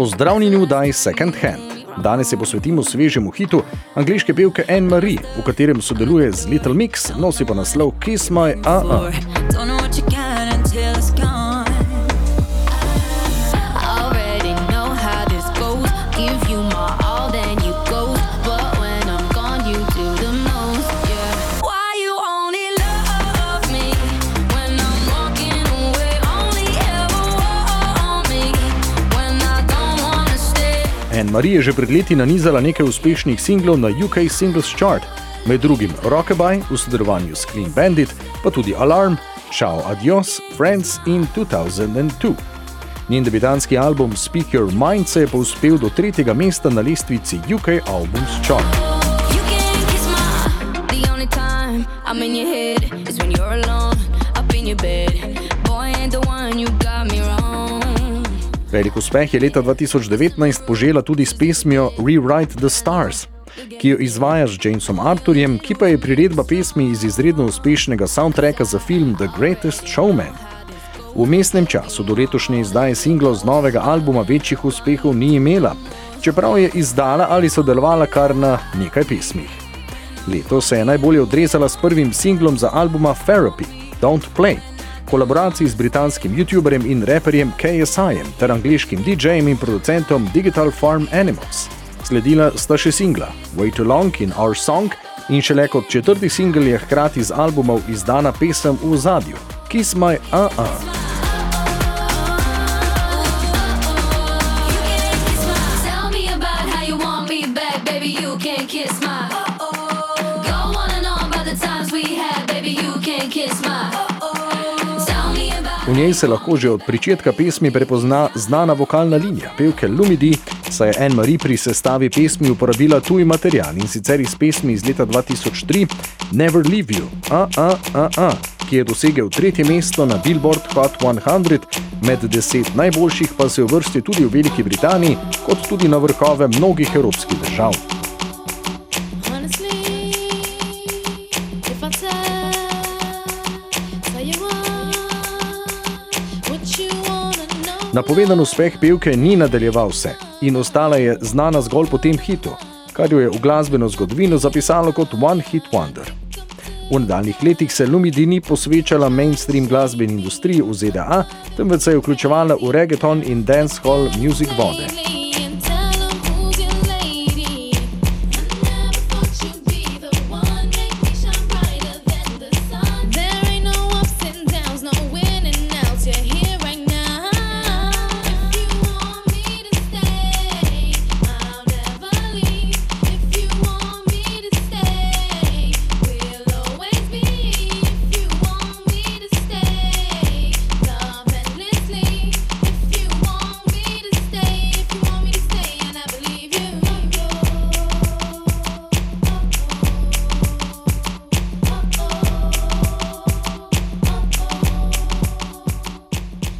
Pozdravljeni v oddaji Second Hand. Danes se posvetimo svežemu hitu angliške pevke Anne Marie, v katerem sodeluje z Little Mix, nosi pa naslov Kiss My -uh. don't know what you got until it's gone. Marie je že pred leti nanizala nekaj uspešnih singlov na UK Singles Chart, med drugim Rockabye v sodelovanju s Clean Bandit, pa tudi Alarm, Ciao Adios, Friends in 2002. Njen debitanski album Speak Your Mind se je povzpel do tretjega mesta na lestvici UK Albums Chart. I'm in your head Velik uspeh je leta 2019 požela tudi s pesmijo Rewrite the Stars, ki jo izvaja z Jamesom Arthurjem, ki pa je priredba pesmi iz izredno uspešnega soundtracka za film The Greatest Showman. V mestnem času do letošnje izdaje singlov z novega albuma večjih uspehov ni imela, čeprav je izdala ali sodelovala kar na nekaj pesmih. Letos se je najbolje odrezala s prvim singlom za albuma Therapy, Don't Play, kolaboraciji z britanskim YouTuberjem in raperjem KSI-jem ter angliškim DJ-jem in producentom Digital Farm Animals. Sledila sta še singla Way Too Long in Our Song in šele kot četrti singel je hkrati z albumov izdana pesem v zadju Kiss My Uh-Uh. Tell njej se lahko že od začetka pesmi prepozna znana vokalna linija pevke Lumidi, saj je Anne Marie pri sestavi pesmi uporabila tuji material in sicer iz pesmi iz leta 2003 Never Leave You, a, a, a, a, ki je dosegel tretje mesto na Billboard Hot 100, med deset najboljših pa se uvrsti tudi v Veliki Britaniji, kot tudi na vrhove mnogih evropskih držav. Napovedan uspeh pevke ni nadaljeval vse in ostala je znana zgolj po tem hitu, kar jo je v glasbeno zgodovino zapisalo kot One Hit Wonder. V nadaljnih letih se Lumidi ni posvečala mainstream glasbeni industriji v ZDA, temveč se je vključevala v reggaeton in dancehall music vode.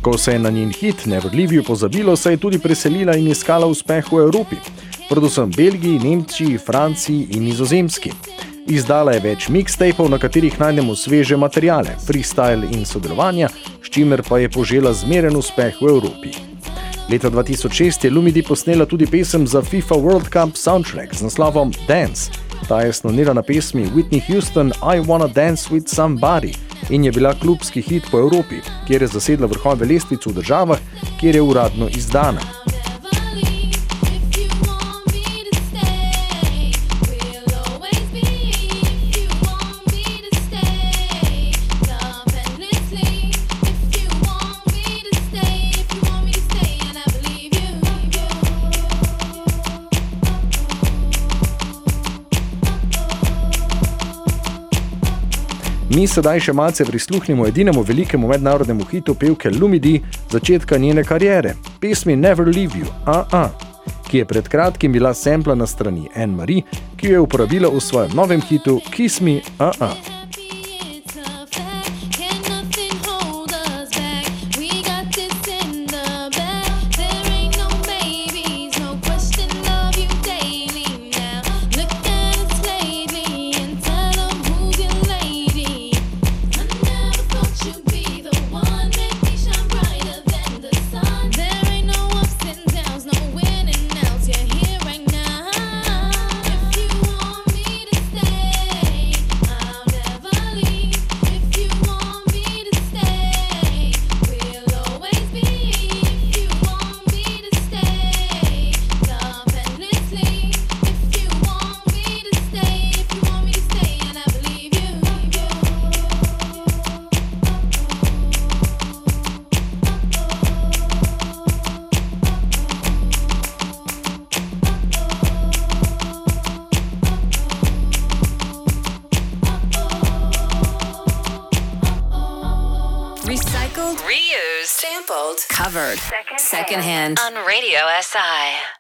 Ko se je na njen hit You pozabilo, se je tudi preselila in iskala uspeh v Evropi, predvsem Belgiji, Nemčiji, Franciji in Nizozemski. Izdala je več mixtapov, na katerih najdemo sveže materiale, freestyle in sodelovanja, s čimer pa je požela zmeren uspeh v Evropi. Leta 2006 je Lumidi posnela tudi pesem za FIFA World Cup soundtrack z naslovom Dance. Ta je snonila na pesmi Whitney Houston I Wanna Dance with Somebody in je bila klubski hit po Evropi, kjer je zasedla vrhove lestvic v državah, kjer je uradno izdana. Mi sedaj še malce prisluhnimo edinemu velikemu mednarodnemu hitu pevke Lumidi začetka njene kariere, pesmi Never Leave You, AA, ki je pred kratkim bila sempla na strani Anne Marie, ki jo je uporabila v svojem novem hitu Kiss Me, AA. reused, sampled, covered, secondhand, secondhand. On Radio SI.